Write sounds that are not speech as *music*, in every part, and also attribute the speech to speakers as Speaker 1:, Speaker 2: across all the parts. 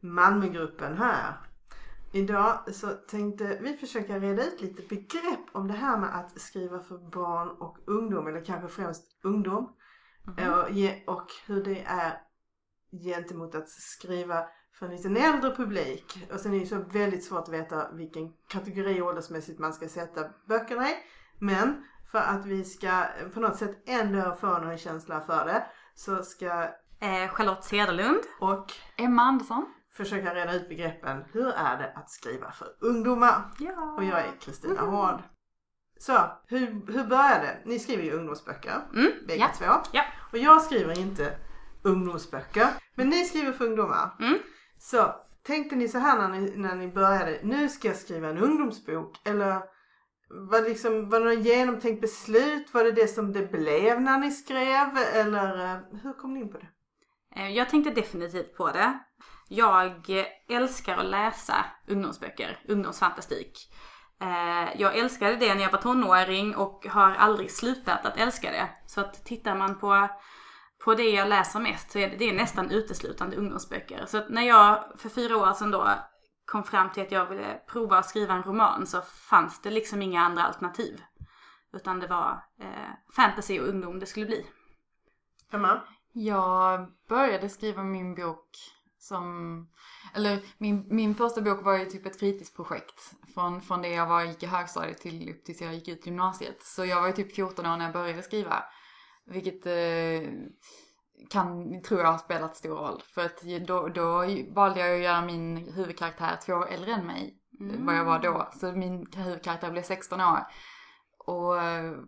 Speaker 1: Malmögruppen här. Idag så tänkte vi försöka reda ut lite begrepp om det här med att skriva för barn och ungdom, eller kanske främst ungdom. Och, ge- och hur det är gentemot att skriva för en lite äldre publik. Och sen är det så väldigt svårt att veta vilken kategori åldersmässigt man ska sätta böckerna i. Men för att vi ska på något sätt ändå få någon känsla för det så ska
Speaker 2: Eh, Charlotte Cederlund.
Speaker 1: och
Speaker 3: Emma Andersson.
Speaker 1: Försöka reda ut begreppen. Hur är det att skriva för ungdomar?
Speaker 2: Ja.
Speaker 1: Och jag är Kristina Hård. Så, hur, hur började det? Ni skriver ju ungdomsböcker,
Speaker 2: Mm,
Speaker 1: bägge
Speaker 2: ja.
Speaker 1: två.
Speaker 2: Ja.
Speaker 1: Och jag skriver inte ungdomsböcker, men ni skriver för ungdomar.
Speaker 2: Mm.
Speaker 1: Så, tänkte ni så här när ni, när ni började, nu ska jag skriva en ungdomsbok? Eller var det, liksom, var det något genomtänkt beslut? Var det det som det blev när ni skrev? Eller eh, hur kom ni in på det?
Speaker 2: Eh, jag tänkte definitivt på det. Jag älskar att läsa ungdomsböcker, ungdomsfantastik. Eh, jag älskade det när jag var tonåring och har aldrig slutat att älska det. Så att tittar man på, på det jag läser mest så är det, det är nästan uteslutande ungdomsböcker. Så att när jag för fyra år sedan då kom fram till att jag ville prova att skriva en roman så fanns det liksom inga andra alternativ. Utan det var eh, fantasy och ungdom det skulle bli.
Speaker 1: Emma?
Speaker 3: Jag började skriva min bok som, eller min, min första bok var ju typ ett fritidsprojekt. Från, från det jag var, gick i högstadiet till upp tills jag gick ut gymnasiet. Så jag var ju typ 14 år när jag började skriva. Vilket eh, kan, tror jag har spelat stor roll. För att då, då valde jag att göra min huvudkaraktär två år äldre än mig. Vad jag var då. Så min huvudkaraktär blev 16 år. Och eh,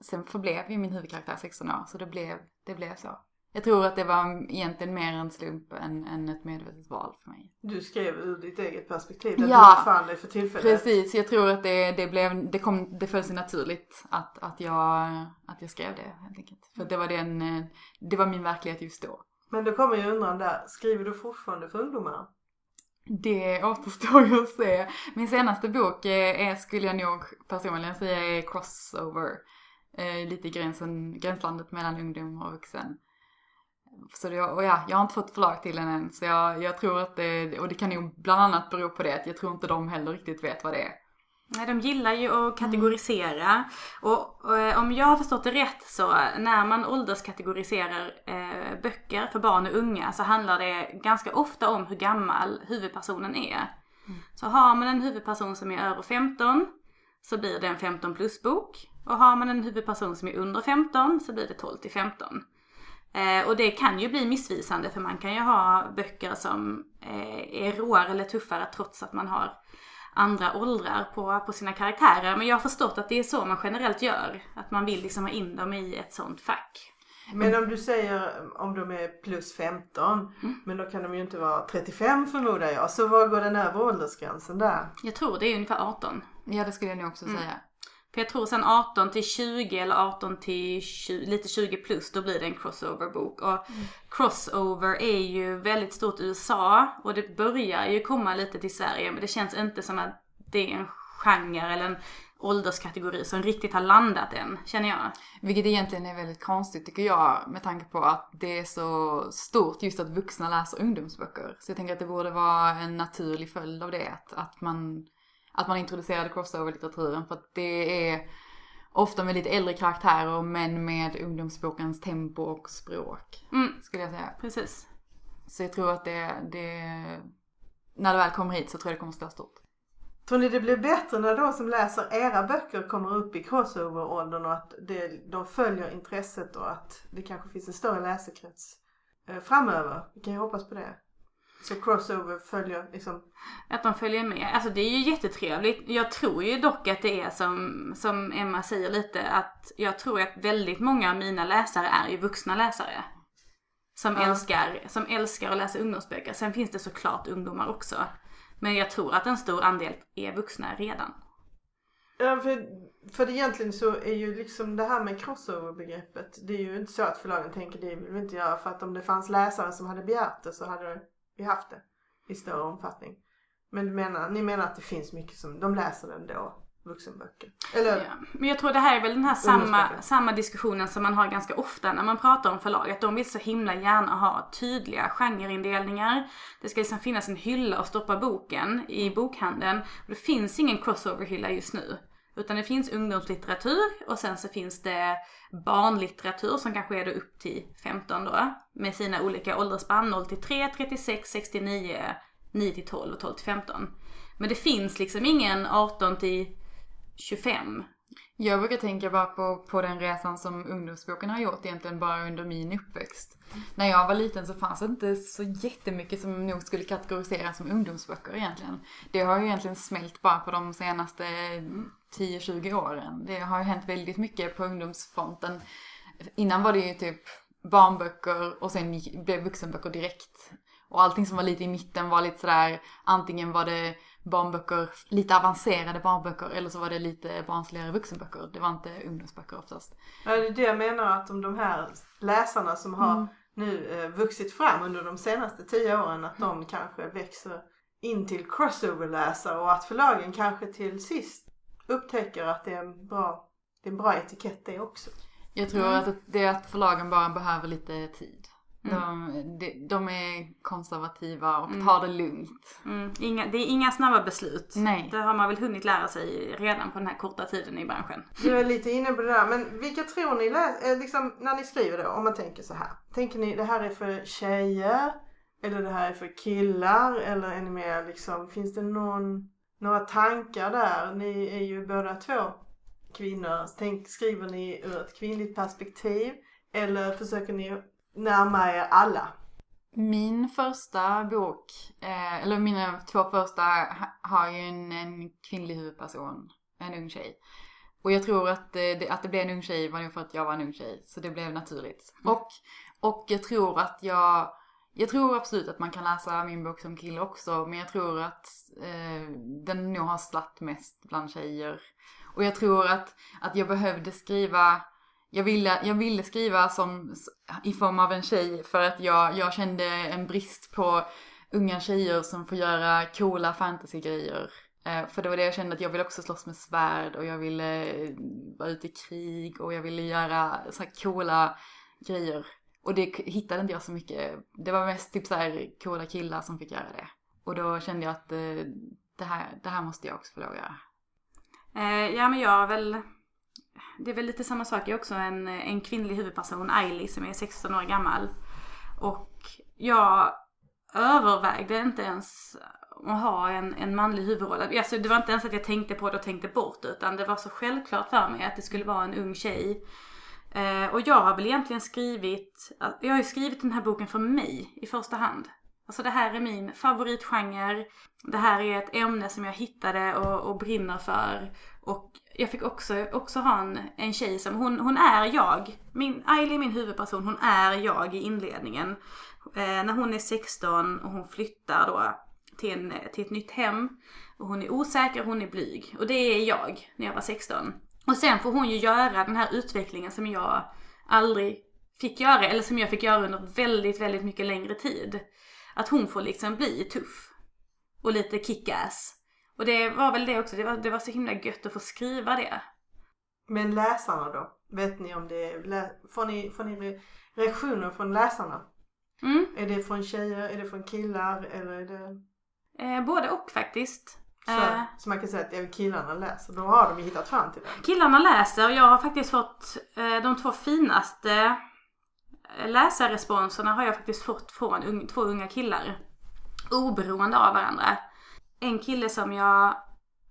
Speaker 3: sen förblev ju min huvudkaraktär 16 år. Så det blev, det blev så. Jag tror att det var egentligen mer en slump än, än ett medvetet val för mig.
Speaker 1: Du skrev ur ditt eget perspektiv, där
Speaker 3: Ja,
Speaker 1: du befann dig för tillfället.
Speaker 3: Precis, jag tror att det, det blev, det kom, det föll sig naturligt att, att jag, att jag skrev det helt enkelt. För det var den, det var min verklighet just då.
Speaker 1: Men då kommer ju undran där, skriver du fortfarande för ungdomar?
Speaker 3: Det återstår ju att se. Min senaste bok är, skulle jag nog personligen säga är crossover. Eh, lite gränsen, gränslandet mellan ungdom och vuxen. Så det, och ja, jag har inte fått förlag till den än. Så jag, jag tror att det, och det kan nog bland annat bero på det att jag tror inte de heller riktigt vet vad det är.
Speaker 2: Nej, de gillar ju att kategorisera. Och, och eh, om jag har förstått det rätt så när man ålderskategoriserar eh, böcker för barn och unga så handlar det ganska ofta om hur gammal huvudpersonen är. Så har man en huvudperson som är över 15 så blir det en 15 plus bok. Och har man en huvudperson som är under 15 så blir det 12 till 15. Eh, och det kan ju bli missvisande för man kan ju ha böcker som eh, är råare eller tuffare trots att man har andra åldrar på, på sina karaktärer. Men jag har förstått att det är så man generellt gör. Att man vill liksom ha in dem i ett sånt fack.
Speaker 1: Men om du säger om de är plus 15, men då kan de ju inte vara 35 förmodar jag. Så var går den övre åldersgränsen där?
Speaker 2: Jag tror det är ungefär 18.
Speaker 3: Ja det skulle jag nog också säga.
Speaker 2: För jag tror sen 18 till 20 eller 18 till 20, lite 20 plus då blir det en crossover-bok. Och crossover är ju väldigt stort i USA och det börjar ju komma lite till Sverige men det känns inte som att det är en genre eller en ålderskategori som riktigt har landat än, känner jag.
Speaker 3: Vilket egentligen är väldigt konstigt tycker jag med tanke på att det är så stort just att vuxna läser ungdomsböcker. Så jag tänker att det borde vara en naturlig följd av det. Att, man, att man introducerade crossover-litteraturen för att det är ofta med lite äldre karaktärer men med ungdomsbokens tempo och språk.
Speaker 2: Mm,
Speaker 3: Skulle jag säga.
Speaker 2: precis.
Speaker 3: Så jag tror att det, det när det väl kommer hit så tror jag det kommer slå stort.
Speaker 1: Tror ni det blir bättre när de som läser era böcker kommer upp i crossover-åldern och att det, de följer intresset och att det kanske finns en större läsekrets eh, framöver? Vi kan ju hoppas på det. Så crossover följer liksom
Speaker 2: Att de följer med. Alltså det är ju jättetrevligt. Jag tror ju dock att det är som, som Emma säger lite att jag tror att väldigt många av mina läsare är ju vuxna läsare. Som,
Speaker 1: Ja.
Speaker 2: älskar, som älskar att läsa ungdomsböcker. Sen finns det såklart ungdomar också. Men jag tror att en stor andel är vuxna redan.
Speaker 1: Ja, för, för egentligen så är ju liksom det här med crossover-begreppet. Det är ju inte så att förlagen tänker det vill vi inte göra. För att om det fanns läsare som hade begärt det så hade vi haft det i större omfattning. Men du menar, ni menar att det finns mycket som, de läser ändå, vuxenböcker? Eller?
Speaker 2: Ja. Men jag tror det här är väl den här samma, samma diskussionen som man har ganska ofta när man pratar om förlag. Att de vill så himla gärna ha tydliga genreindelningar. Det ska liksom finnas en hylla att stoppa boken i bokhandeln. Och det finns ingen crossover-hylla just nu. Utan det finns ungdomslitteratur och sen så finns det barnlitteratur som kanske är då upp till 15 då. Med sina olika åldersspann 0 till 3, 36, 69, 9 till 12 och 12 till 15. Men det finns liksom ingen 18 till 25.
Speaker 3: Jag brukar tänka bara på, på den resan som ungdomsboken har gjort egentligen bara under min uppväxt. När jag var liten så fanns det inte så jättemycket som nog skulle kategoriseras som ungdomsböcker egentligen. Det har ju egentligen smält bara på de senaste 10-20 åren. Det har ju hänt väldigt mycket på ungdomsfronten. Innan var det ju typ barnböcker och sen blev vuxenböcker direkt. Och allting som var lite i mitten var lite sådär, antingen var det barnböcker, lite avancerade barnböcker eller så var det lite barnsligare vuxenböcker. Det var inte ungdomsböcker oftast.
Speaker 1: Ja, det är det jag menar att om de här läsarna som har nu eh, vuxit fram under de senaste tio åren att de kanske växer in till crossover-läsare och att förlagen kanske till sist upptäcker att det är en bra, det är en bra etikett det också.
Speaker 3: Jag tror att det är att förlagen bara behöver lite tid. De, de, de är konservativa och tar det lugnt.
Speaker 2: Mm, inga, det är inga snabba beslut.
Speaker 3: Nej.
Speaker 2: Det har man väl hunnit lära sig redan på den här korta tiden i branschen.
Speaker 1: Du är lite inne på det där men vilka tror ni eh, liksom, när ni skriver det om man tänker så här. Tänker ni det här är för tjejer eller det här är för killar eller är ni mer liksom, finns det någon, några tankar där? Ni är ju båda två kvinnor. Tänk, skriver ni ur ett kvinnligt perspektiv eller försöker ni närma er alla?
Speaker 3: Min första bok, eh, eller mina två första ha- har ju en, en kvinnlig huvudperson, en ung tjej. Och jag tror att eh, det, att det blev en ung tjej var nog för att jag var en ung tjej, så det blev naturligt. Och, och jag tror att jag, jag tror absolut att man kan läsa min bok som kille också, men jag tror att eh, den nog har slatt mest bland tjejer. Och jag tror att, att jag behövde skriva jag ville, jag ville skriva som, i form av en tjej för att jag, jag kände en brist på unga tjejer som får göra coola fantasygrejer. Eh, för det var det jag kände att jag ville också slåss med svärd och jag ville eh, vara ute i krig och jag ville göra så här coola grejer. Och det hittade inte jag så mycket. Det var mest typ så här coola killar som fick göra det. Och då kände jag att eh, det, här, det här måste jag också få lov att göra.
Speaker 2: Ja men jag har väl det är väl lite samma sak. Jag är också en, en kvinnlig huvudperson, Ailey, som är 16 år gammal. Och jag övervägde inte ens att ha en, en manlig huvudroll. Alltså, det var inte ens att jag tänkte på det och tänkte bort utan det var så självklart för mig att det skulle vara en ung tjej. Eh, och jag har väl egentligen skrivit, jag har ju skrivit den här boken för mig i första hand. Alltså det här är min favoritgenre. Det här är ett ämne som jag hittade och, och brinner för. Och jag fick också, också ha en, en tjej som, hon, hon är jag. Min, Ailey, min huvudperson, hon är jag i inledningen. Eh, när hon är 16 och hon flyttar då till, en, till ett nytt hem. Och hon är osäker, hon är blyg. Och det är jag när jag var 16. Och sen får hon ju göra den här utvecklingen som jag aldrig fick göra. Eller som jag fick göra under väldigt, väldigt mycket längre tid. Att hon får liksom bli tuff. Och lite kick-ass. Och det var väl det också, det var, det var så himla gött att få skriva det.
Speaker 1: Men läsarna då? Vet ni om det är, får ni, får ni re- reaktioner från läsarna?
Speaker 2: Mm.
Speaker 1: Är det från tjejer, är det från killar eller är det
Speaker 2: Eh, både och faktiskt.
Speaker 1: så,
Speaker 2: Eh,
Speaker 1: så man kan säga att killarna läser? Då har de ju hittat fram till det.
Speaker 2: killarna läser. Jag har faktiskt fått eh, de två finaste läsarresponserna har jag faktiskt fått från un, två unga killar. Oberoende av varandra. En kille som jag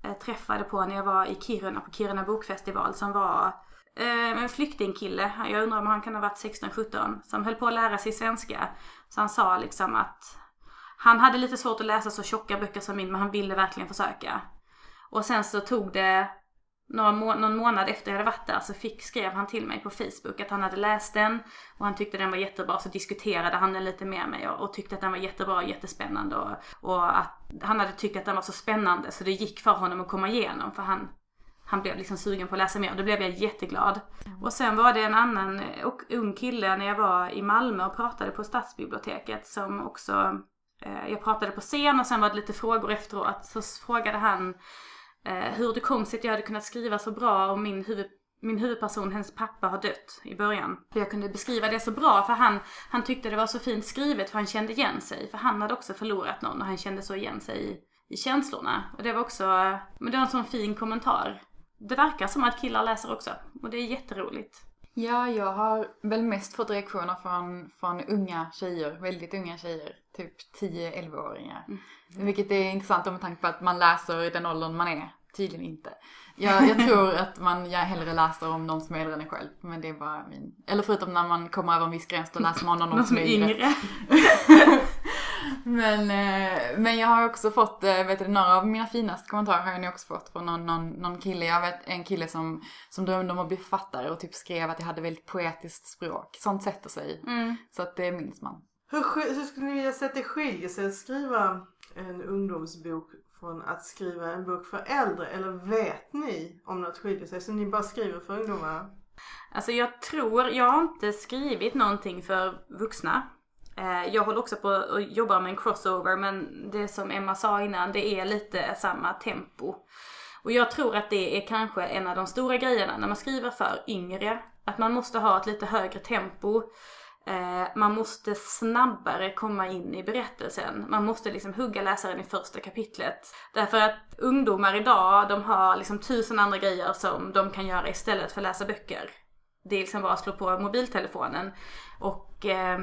Speaker 2: eh, träffade på när jag var i Kiruna på Kiruna bokfestival som var eh, en flyktingkille. Jag undrar om han kan ha varit 16-17. Som höll på att lära sig svenska. Så han sa liksom att han hade lite svårt att läsa så tjocka böcker som min men han ville verkligen försöka. Och sen så tog det några må någon månad efter jag hade varit där så fick, skrev han till mig på Facebook att han hade läst den och han tyckte den var jättebra. Så diskuterade han den lite med mig och, och tyckte att den var jättebra och jättespännande. Och, och att han hade tyckt att den var så spännande så det gick för honom att komma igenom. För han, han blev liksom sugen på att läsa mer och då blev jag jätteglad. Och sen var det en annan och ung kille när jag var i Malmö och pratade på stadsbiblioteket som också eh, jag pratade på scen och sen var det lite frågor efteråt. Så frågade han hur det kom sig att jag hade kunnat skriva så bra om min, huvud, min huvudperson, hennes pappa, har dött i början. Hur jag kunde beskriva det så bra för han, han tyckte det var så fint skrivet för han kände igen sig. För han hade också förlorat någon och han kände så igen sig i, i känslorna. Och det var också, men det var en sån fin kommentar. Det verkar som att killar läser också och det är jätteroligt.
Speaker 3: Ja, jag har väl mest fått reaktioner från, från unga tjejer, väldigt unga tjejer. Typ 10-11-åringar. Mm. Vilket är intressant med tanke på att man läser i den åldern man är. Tydligen inte. Jag, jag tror att man jag hellre läser om någon som är äldre än en själv. Men det är bara min... Eller förutom när man kommer över en viss gräns då läser man om någon som är yngre. *laughs* men, eh, men jag har också fått, eh, vet du, några av mina finaste kommentarer har jag nog också fått från någon, någon, någon kille. Jag vet en kille som, som drömde om att bli författare och typ skrev att jag hade väldigt poetiskt språk. Sånt sätter sig.
Speaker 2: Mm.
Speaker 3: Så att det minns man.
Speaker 1: Hur, hur skulle ni vilja säga att det skiljer sig att skriva en ungdomsbok från att skriva en bok för äldre? Eller vet ni om något skiljer sig? Så ni bara skriver för ungdomar?
Speaker 2: Alltså jag tror, jag har inte skrivit någonting för vuxna. Eh, jag håller också på att jobba med en crossover men det som Emma sa innan det är lite samma tempo. Och jag tror att det är kanske en av de stora grejerna när man skriver för yngre. Att man måste ha ett lite högre tempo. Eh, Man måste snabbare komma in i berättelsen. Man måste liksom hugga läsaren i första kapitlet. Därför att ungdomar idag, de har liksom tusen andra grejer som de kan göra istället för att läsa böcker. Det är liksom bara att slå på mobiltelefonen. Och eh,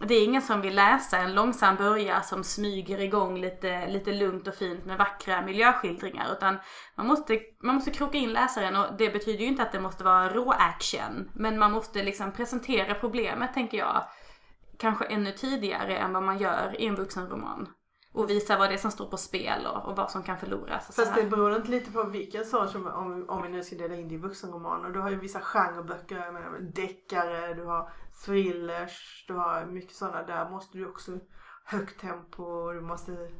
Speaker 2: det är ingen som vill läsa en långsam börja som smyger igång lite, lite lugnt och fint med vackra miljöskildringar. Utan man måste, man måste kroka in läsaren och det betyder ju inte att det måste vara rå action. Men man måste liksom presentera problemet tänker jag. Kanske ännu tidigare än vad man gör i en vuxenroman. Och visa vad det är som står på spel och, och vad som kan förloras. Och
Speaker 1: Fast det beror inte lite på vilken sorts, om, om, om vi nu ska dela in det i vuxenromaner. Du har ju vissa genreböcker, jag menar deckare, du har thrillers, du har mycket sådana. Där måste du också högt tempo, du måste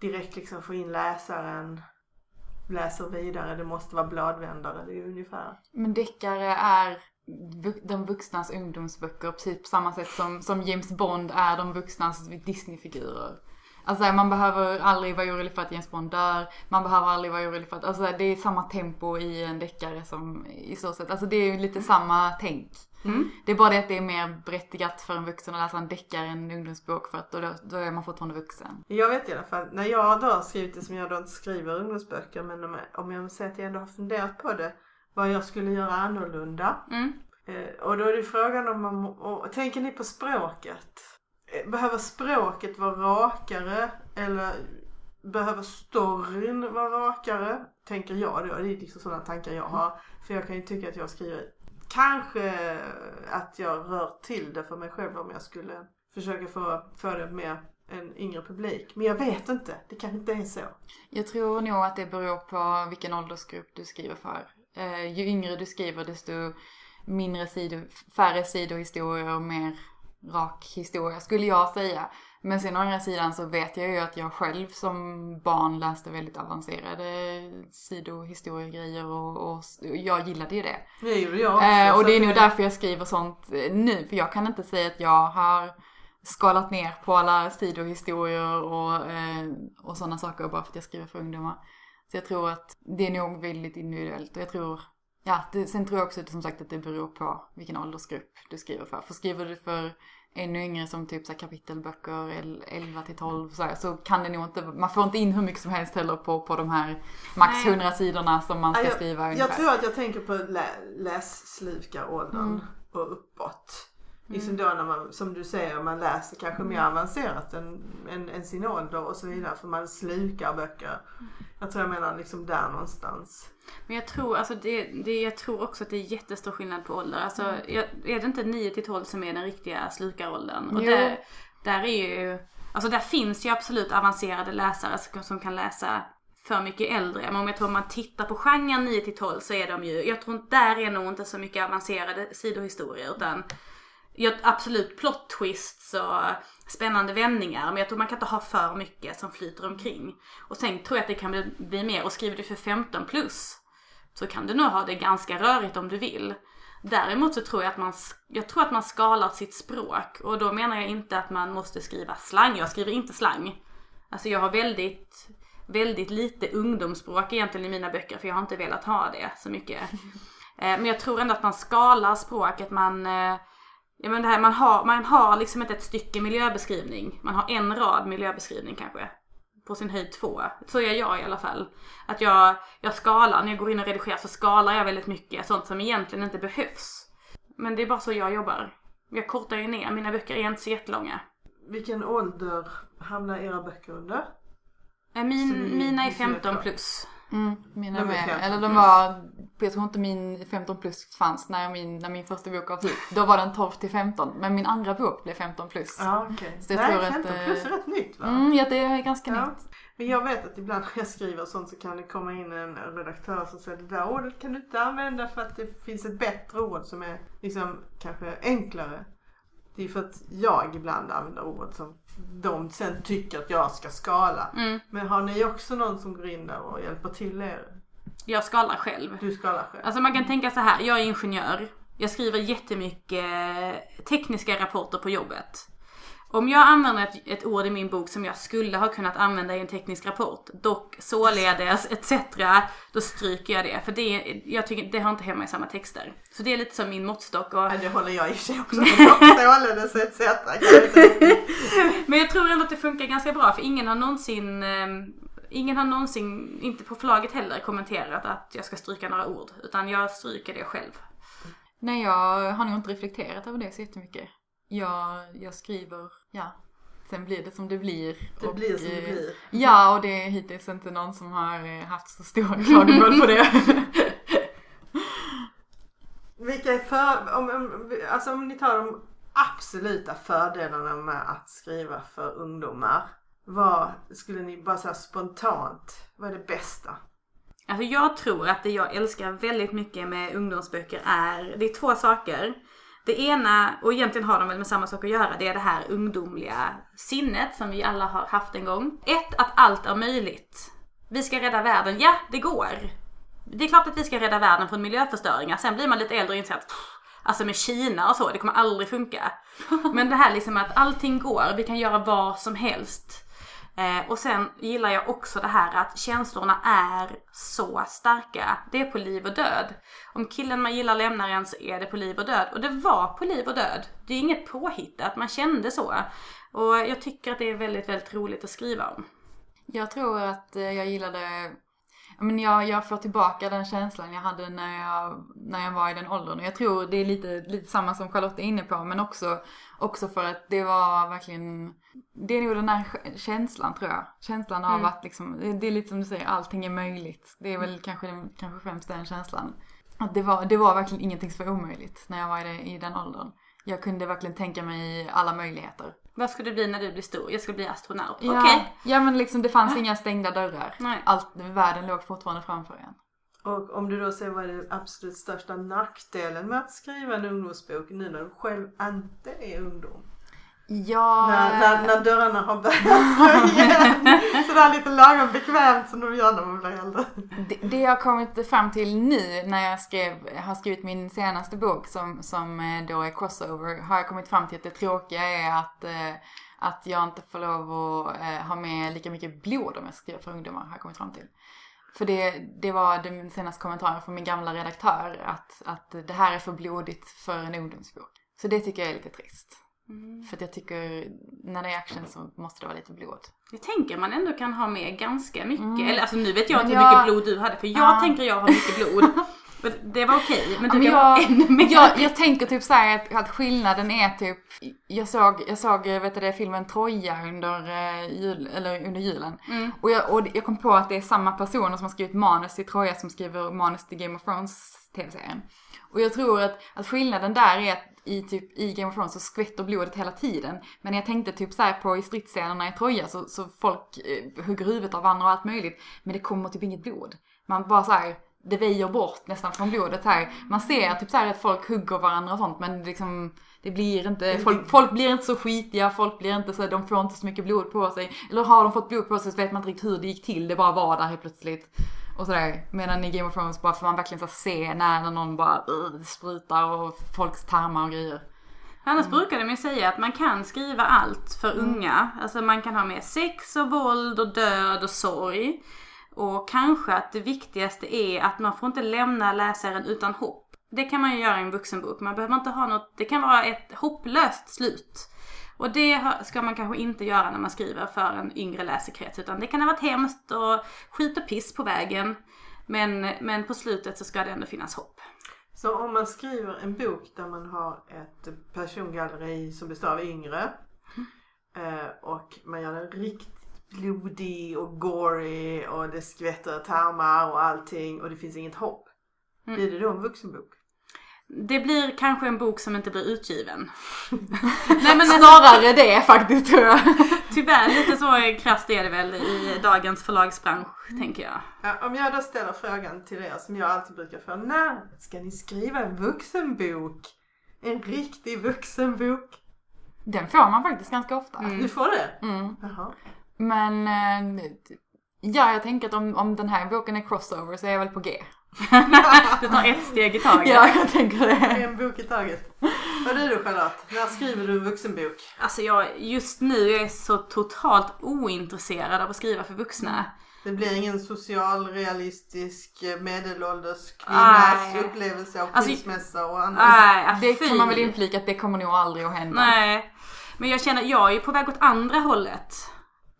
Speaker 1: direkt liksom få in läsaren, läser vidare, det måste vara bladvändare, det är ju ungefär.
Speaker 3: Men deckare är de vuxnas ungdomsböcker på typ samma sätt som, som James Bond är de vuxnas Disneyfigurer. Alltså man behöver aldrig vara orolig för att James Bond dör. Man behöver aldrig vara orolig för att, alltså det är samma tempo i en deckare som i så sätt. Alltså det är ju lite samma tänk. Det är bara det att det är mer berättigat för en vuxen att läsa en deckare än en ungdomsbok för att då, då är man fortfarande vuxen.
Speaker 1: Jag vet i alla fall, när jag då har skrivit det som jag då inte skriver ungdomsböcker, men om jag, om jag säger att jag ändå har funderat på det, vad jag skulle göra annorlunda.
Speaker 2: Mm.
Speaker 1: Eh, och då är det frågan om man, och, tänker ni på språket? Eh, behöver språket vara rakare eller behöver storyn vara rakare? Tänker jag då, det är liksom sådana tankar jag har. För jag kan ju tycka att jag skriver, kanske att jag rör till det för mig själv om jag skulle försöka få, få det med en yngre publik. Men jag vet inte, det kanske inte är så.
Speaker 3: Jag tror nog att det beror på vilken åldersgrupp du skriver för. Eh, ju yngre du skriver desto mindre sidor, färre sidohistorier och mer rak historia skulle jag säga. Men sen å andra sidan så vet jag ju att jag själv som barn läste väldigt avancerade sidohistoriegrejer och, och jag gillade ju det.
Speaker 1: Det gjorde jag också.
Speaker 3: Eh, och det är nog därför jag skriver sånt eh, nu. För jag kan inte säga att jag har skalat ner på alla sidohistorier och, eh, och sådana saker bara för att jag skriver för ungdomar. Så jag tror att det är nog väldigt individuellt och jag tror, ja, det, sen tror jag också som sagt att det beror på vilken åldersgrupp du skriver för. För skriver du för ännu yngre som typ så kapitelböcker, el- 11 till 12 så, här, så kan det nog inte, man får inte in hur mycket som helst heller på, på de här max
Speaker 2: Nej.
Speaker 3: 100 sidorna som man ska
Speaker 1: Ja,
Speaker 3: skriva
Speaker 1: jag,
Speaker 3: ungefär.
Speaker 1: jag tror att jag tänker på lä, lässlukaråldern
Speaker 3: Mm.
Speaker 1: och uppåt. Liksom då när man, som du säger, man läser kanske mer avancerat än, än, än sin ålder och så vidare. För man slukar böcker. Jag tror jag menar liksom där någonstans.
Speaker 2: Men jag tror, alltså det, det, jag tror också att det är jättestor skillnad på ålder. Alltså, jag, är det inte 9 till 12 som är den riktiga slukaråldern? Och där, där är ju, alltså där finns ju absolut avancerade läsare som, som kan läsa för mycket äldre. Men om jag tror om man tittar på genren 9 till 12 så är de ju, jag tror där är nog inte så mycket avancerade sidohistorier utan jag, absolut plot twists och spännande vändningar men jag tror man kan inte ha för mycket som flyter omkring. Och sen tror jag att det kan bli, bli mer, och skriver du för 15 plus så kan du nog ha det ganska rörigt om du vill. Däremot så tror jag att man, jag tror att man skalar sitt språk och då menar jag inte att man måste skriva slang. Jag skriver inte slang. Alltså jag har väldigt, väldigt lite ungdomsspråk egentligen i mina böcker för jag har inte velat ha det så mycket. *laughs* Eh, men jag tror ändå att man skalar språket, man eh, Ja men det här, man har, man har liksom inte ett stycke miljöbeskrivning. Man har en rad miljöbeskrivning kanske. På sin höjd två. Så gör jag i alla fall. Att jag, jag skalar, när jag går in och redigerar så skalar jag väldigt mycket. Sånt som egentligen inte behövs. Men det är bara så jag jobbar. Jag kortar ju ner, mina böcker är inte så jättelånga.
Speaker 1: Vilken ålder hamnar era böcker under?
Speaker 2: Eh, Min, mina är
Speaker 1: vi ser
Speaker 2: 15
Speaker 1: klart.
Speaker 2: plus.
Speaker 3: Mm, mina
Speaker 1: De
Speaker 3: med.
Speaker 1: 15
Speaker 3: Eller de var, jag tror inte min 15 plus fanns när min, när min första bok gavs ut. Då var den 12 till 15. Men min andra bok blev 15 plus.
Speaker 1: Ja okej.
Speaker 3: Så jag
Speaker 1: Nej
Speaker 3: tror att,
Speaker 1: 15 plus är
Speaker 3: eh,
Speaker 1: rätt nytt va?
Speaker 3: Mm, ja, det är ganska
Speaker 1: Ja.
Speaker 3: nytt.
Speaker 1: Men jag vet att ibland när jag skriver sånt så kan det komma in en redaktör som säger det där ordet kan du inte använda för att det finns ett bättre ord som är liksom kanske enklare. Det är för att jag ibland använder ord som de sen tycker att jag ska skala.
Speaker 2: Mm.
Speaker 1: Men har ni också någon som går in där och hjälper till er?
Speaker 2: Jag skalar själv.
Speaker 1: Du skalar själv?
Speaker 2: Alltså man kan tänka så här, jag är ingenjör. Jag skriver jättemycket tekniska rapporter på jobbet. Om jag använder ett, ett ord i min bok som jag skulle ha kunnat använda i en teknisk rapport, dock, således, etc. Då stryker jag det. För det, jag tycker, det har inte hemma i samma texter. Så det är lite som min måttstock. Och,
Speaker 1: Ja, det håller jag i och för sig också med. *laughs* Således etc. *laughs*
Speaker 2: Men jag tror ändå att det funkar ganska bra för ingen har någonsin ehm, Ingen har någonsin, inte på förlaget heller, kommenterat att jag ska stryka några ord. Utan jag stryker det själv.
Speaker 3: Nej, jag har nog inte reflekterat över det så jättemycket. Jag, jag skriver, ja. Sen blir det som det blir.
Speaker 1: Det
Speaker 3: och,
Speaker 1: blir som det
Speaker 3: eh,
Speaker 1: blir.
Speaker 3: Ja, och det är hittills inte någon som har eh, haft så stora klagomål på det. *laughs*
Speaker 1: Vilka är för, om, om, alltså om ni tar de absoluta fördelarna med att skriva för ungdomar. Vad skulle ni bara säga spontant, vad är det bästa?
Speaker 2: Alltså jag tror att det jag älskar väldigt mycket med ungdomsböcker är, det är två saker. Det ena, och egentligen har de väl med samma sak att göra, det är det här ungdomliga sinnet som vi alla har haft en gång. Ett, att allt är möjligt. Vi ska rädda världen, ja det går. Det är klart att vi ska rädda världen från miljöförstöringar. Sen blir man lite äldre och inser att Alltså med Kina och så, det kommer aldrig funka. Men det här liksom att allting går, vi kan göra vad som helst. Eh, och sen gillar jag också det här att känslorna är så starka. Det är på liv och död. Om killen man gillar lämnar en så är det på liv och död. Och det var på liv och död. Det är inget påhittat, man kände så. Och jag tycker att det är väldigt, väldigt roligt att skriva om.
Speaker 3: Jag tror att eh, jag gillade, men jag, jag får tillbaka den känslan jag hade när jag, när jag var i den åldern. Och jag tror det är lite, lite samma som Charlotte är inne på, men också, också för att det var verkligen, det är nog den här kä- känslan tror jag. Känslan av att liksom, det- är lite som du säger, allting är möjligt. Det är väl kanske, den- kanske främst den känslan. Att det var, det var verkligen ingenting som var omöjligt när jag var i, i den åldern. Jag kunde verkligen tänka mig alla möjligheter.
Speaker 2: Vad ska du bli när du blir stor? Jag ska bli astronaut.
Speaker 3: Ja,
Speaker 2: Okej.
Speaker 3: ja men liksom det fanns inga stängda dörrar.
Speaker 2: Nej.
Speaker 3: Allt, världen låg fortfarande framför en.
Speaker 1: Och om du då ser vad är den absolut största nackdelen med att skriva en ungdomsbok nu när du själv inte är ungdom?
Speaker 3: Ja,
Speaker 1: När, när, när dörrarna har börjat slå igen. Sådär lite lagom bekvämt som de gör när man blir äldre.
Speaker 3: det, det jag har kommit fram till nu när jag skrev, har skrivit min senaste bok som, som eh, då är crossover, har jag kommit fram till att det tråkiga är att, eh, att jag inte får lov att eh, ha med lika mycket blod om jag skriver för ungdomar, har jag kommit fram till. För det, det var den senaste kommentaren från min gamla redaktör, att, att det här är för blodigt för en ungdomsbok. Så det tycker jag är lite trist. För att jag tycker, när det är action så måste det vara lite blod.
Speaker 2: Jag tänker man ändå kan ha med ganska mycket.
Speaker 3: Mm.
Speaker 2: Eller alltså nu vet jag inte hur
Speaker 3: jag-
Speaker 2: mycket blod du hade för jag
Speaker 3: Ja.
Speaker 2: tänker jag har mycket blod. *laughs* Det var okej men du
Speaker 3: Ja,
Speaker 2: kan
Speaker 3: jag,
Speaker 2: ännu mer.
Speaker 3: jag, jag tänker typ så här att, att skillnaden är typ, jag såg, jag såg vet du det, filmen Troja under, eh, jul, eller under julen.
Speaker 2: Mm.
Speaker 3: Och, jag, och jag kom på att det är samma personer som har skrivit manus till Troja som skriver manus till Game of Thrones tv-serien. Och jag tror att, att skillnaden där är att i, typ, i Game of Thrones så skvätter blodet hela tiden. Men jag tänkte typ så här på i stridsscenerna i Troja så, så folk eh, hugger huvudet av varandra och allt möjligt. Men det kommer typ inget blod. Man bara så här, det väjer bort nästan från blodet här. Man ser typ så att folk hugger varandra och sånt men liksom det blir inte, folk, folk blir inte så skitiga, folk blir inte så, de får inte så mycket blod på sig. Eller har de fått blod på sig så vet man inte riktigt hur det gick till, det bara var där helt plötsligt. Och sådär. Medan i Game of Thrones bara får man verkligen så se när någon bara uh, sprutar och folks tarmar och grejer.
Speaker 2: Annars brukar de ju säga att man kan skriva allt för unga. Alltså man kan ha med sex och våld och död och sorg. Och kanske att det viktigaste är att man får inte lämna läsaren utan hopp. Det kan man ju göra i en vuxenbok. Man behöver inte ha något, det kan vara ett hopplöst slut. Och det ska man kanske inte göra när man skriver för en yngre läsekrets. Utan det kan ha varit hemskt och skit och piss på vägen. Men, men på slutet så ska det ändå finnas hopp.
Speaker 1: Så om man skriver en bok där man har ett persongalleri som består av yngre eh, och man gör den riktigt blodig och gory och det skvätter tarmar och allting och det finns inget hopp. Blir det då en vuxenbok?
Speaker 2: Det blir kanske en bok som inte blir utgiven. *laughs*
Speaker 3: Nej, men Snarare det faktiskt tror jag. *laughs*
Speaker 2: Tyvärr, lite så krasst är det väl i dagens förlagsbransch tänker jag.
Speaker 1: Ja, om jag då ställer frågan till er som jag alltid brukar få. När ska ni skriva en vuxenbok? En riktig vuxenbok?
Speaker 3: Den får man faktiskt ganska ofta.
Speaker 1: Du får det?
Speaker 3: Mm.
Speaker 1: Jaha.
Speaker 3: Men eh, ja, jag tänker att om, om den här boken är crossover så är jag väl på G. *laughs*
Speaker 2: Du tar ett steg i taget.
Speaker 3: Ja, jag tänker det.
Speaker 1: En bok i taget. Vad är du Charlotte? När skriver du en vuxenbok?
Speaker 2: Alltså jag, just nu är jag så totalt ointresserad av att skriva för vuxna.
Speaker 1: Det blir ingen socialrealistisk eh, medelålders kvinnas
Speaker 2: Nej.
Speaker 1: upplevelse av
Speaker 2: Alltså,
Speaker 1: skilsmässa och annat.
Speaker 2: Nej,
Speaker 3: Det
Speaker 2: fy.
Speaker 3: kan man väl inflika att det kommer nog aldrig att hända.
Speaker 2: Nej. Men jag känner, jag är på väg åt andra hållet.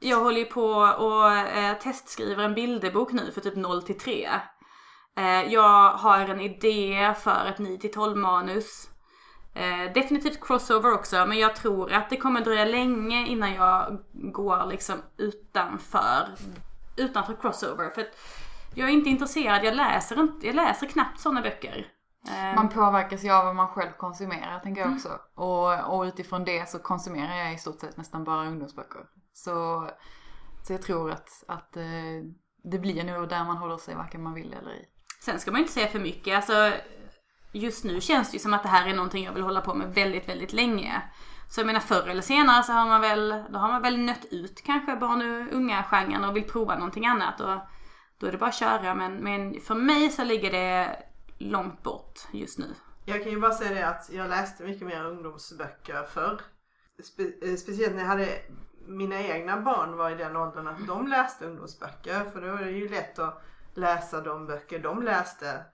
Speaker 2: Jag håller ju på och eh, testskriver en bilderbok nu för typ 0 till 3. Eh, jag har en idé för ett 9 till 12 manus. Eh, definitivt crossover också men jag tror att det kommer dröja länge innan jag går liksom utanför, utanför crossover. För jag är inte intresserad, jag läser, inte, jag läser knappt sådana böcker. Eh,
Speaker 3: Man påverkas ju av vad man själv konsumerar tänker jag också. Och, och utifrån det så konsumerar jag i stort sett nästan bara ungdomsböcker. Så, så jag tror att, att det blir nog där man håller sig varken man vill eller i.
Speaker 2: Sen ska man ju inte säga för mycket. Alltså, just nu känns det ju som att det här är någonting jag vill hålla på med väldigt, väldigt länge. Så jag menar förr eller senare så har man väl, då har man väl nött ut kanske barn och unga genren och vill prova någonting annat. Och då är det bara att köra. Men, men för mig så ligger det långt bort just nu.
Speaker 1: Jag kan ju bara säga det att jag läste mycket mer ungdomsböcker förr. Spe- eh, speciellt när jag hade mina egna barn var i den åldern att de läste ungdomsböcker. För då är det ju lätt att läsa de böcker de läste.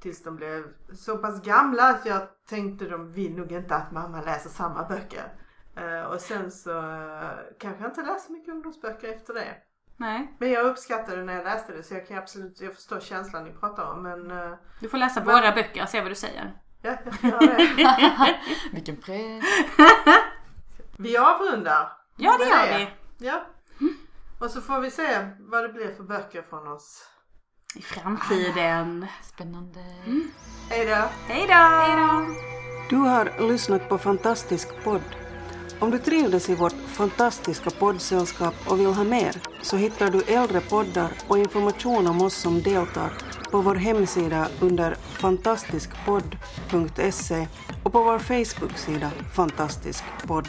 Speaker 1: Tills de blev så pass gamla att jag tänkte de vill nog inte att mamma läser samma böcker. Eh, och sen så eh, kanske jag inte läser mycket ungdomsböcker efter det.
Speaker 2: Nej,
Speaker 1: Men jag uppskattade när jag läste det så jag kan absolut, jag förstår känslan ni pratar om men eh,
Speaker 2: du får läsa våra böcker och se vad du säger.
Speaker 1: ja, jag ska göra det. *laughs*
Speaker 3: Vilken press. *laughs*
Speaker 1: Vi avrundar.
Speaker 2: Ja, det gör vi.
Speaker 1: Ja. Och så får vi se vad det blir för böcker från oss.
Speaker 2: I framtiden.
Speaker 3: Spännande.
Speaker 1: Hej då!
Speaker 2: Hej då!
Speaker 4: Du har lyssnat på Fantastisk podd. Om du trivdes i vårt fantastiska poddsällskap och vill ha mer så hittar du äldre poddar och information om oss som deltar på vår hemsida under fantastiskpodd.se och på vår Facebook-sida Fantastisk podd.